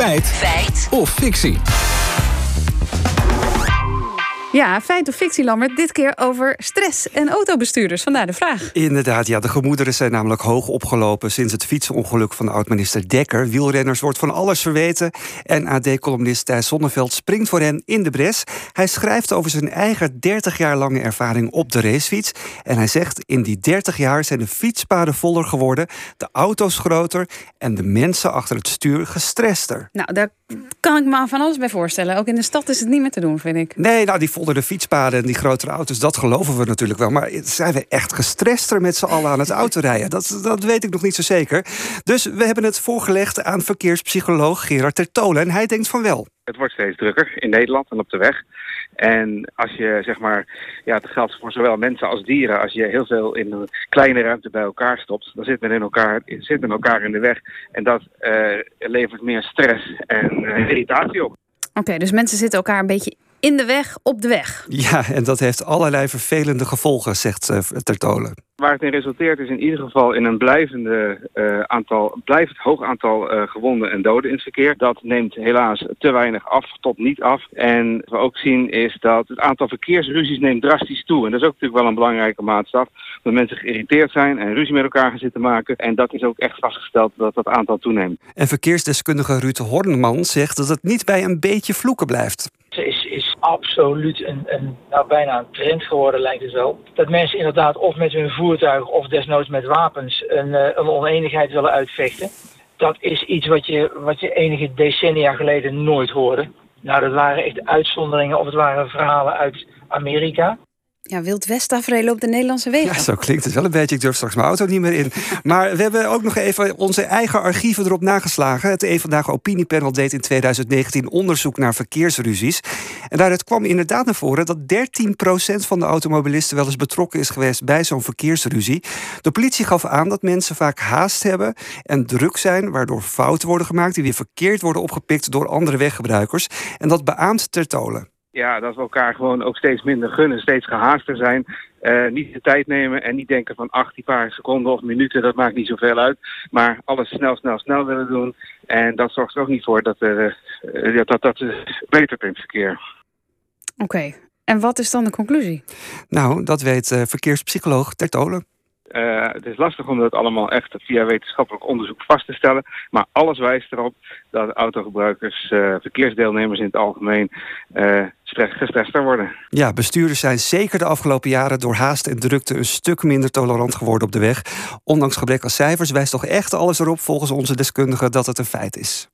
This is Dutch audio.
Feit. Feit. Of fictie. Ja, feit of fictie, Lambert. Dit keer over stress en autobestuurders. Vandaar de vraag. Inderdaad, ja. De gemoederen zijn namelijk hoog opgelopen... sinds het fietsenongeluk van oud-minister Dekker. Wielrenners wordt van alles verweten. En AD-columnist Thijs Zonneveld springt voor hen in de bres. Hij schrijft over zijn eigen 30 jaar lange ervaring op de racefiets. En hij zegt, in die 30 jaar zijn de fietspaden voller geworden... de auto's groter en de mensen achter het stuur gestrester. Nou, daar kan ik me van alles bij voorstellen. Ook in de stad is het niet meer te doen, vind ik. Nee, nou, die vollere fietspaden en die grotere auto's, dat geloven we natuurlijk wel. Maar zijn we echt gestrester met z'n allen aan het autorijden? Dat, dat weet ik nog niet zo zeker. Dus we hebben het voorgelegd aan verkeerspsycholoog Gerard Tertolen. En hij denkt van wel. Het wordt steeds drukker in Nederland en op de weg. En als je, zeg maar, ja, het geldt voor zowel mensen als dieren. Als je heel veel in een kleine ruimte bij elkaar stopt, dan zit men, in elkaar, zit men elkaar in de weg. En dat uh, levert meer stress en uh, irritatie op. Oké, dus mensen zitten elkaar een beetje in de weg, op de weg. Ja, en dat heeft allerlei vervelende gevolgen, zegt uh, Tertolen. Waar het in resulteert is in ieder geval in een blijvende, uh, aantal, blijvend hoog aantal uh, gewonden en doden in het verkeer. Dat neemt helaas te weinig af, tot niet af. En wat we ook zien is dat het aantal verkeersruzies neemt drastisch toe. En dat is ook natuurlijk wel een belangrijke maatstaf. Dat mensen geïrriteerd zijn en ruzie met elkaar gaan zitten maken. En dat is ook echt vastgesteld dat dat aantal toeneemt. En verkeersdeskundige Ruud Horneman zegt dat het niet bij een beetje vloeken blijft. Absoluut een, een, nou, bijna een trend geworden, lijkt het wel. Dat mensen inderdaad of met hun voertuig of desnoods met wapens een, een oneenigheid willen uitvechten. Dat is iets wat je, wat je enige decennia geleden nooit hoorde. Nou, dat waren echt uitzonderingen of het waren verhalen uit Amerika. Ja, Wild West op de Nederlandse wegen. Ja, zo klinkt het wel een beetje. Ik durf straks mijn auto niet meer in. Maar we hebben ook nog even onze eigen archieven erop nageslagen. Het Eén Vandaag Opiniepanel deed in 2019 onderzoek naar verkeersruzies. En daaruit kwam inderdaad naar voren dat 13% van de automobilisten wel eens betrokken is geweest bij zo'n verkeersruzie. De politie gaf aan dat mensen vaak haast hebben en druk zijn, waardoor fouten worden gemaakt die weer verkeerd worden opgepikt door andere weggebruikers. En dat beaamt ter tolen. Ja, dat we elkaar gewoon ook steeds minder gunnen, steeds gehaaster zijn. Uh, niet de tijd nemen en niet denken van ach, die paar seconden of minuten, dat maakt niet zoveel uit. Maar alles snel, snel, snel willen doen. En dat zorgt er ook niet voor dat er uh, dat, dat, dat beter in het verkeer. Oké, okay. en wat is dan de conclusie? Nou, dat weet uh, verkeerspsycholoog Tertolen. Uh, het is lastig om dat allemaal echt via wetenschappelijk onderzoek vast te stellen. Maar alles wijst erop dat autogebruikers, uh, verkeersdeelnemers in het algemeen, uh, gestrester worden. Ja, bestuurders zijn zeker de afgelopen jaren door haast en drukte een stuk minder tolerant geworden op de weg. Ondanks gebrek aan cijfers wijst toch echt alles erop volgens onze deskundigen dat het een feit is.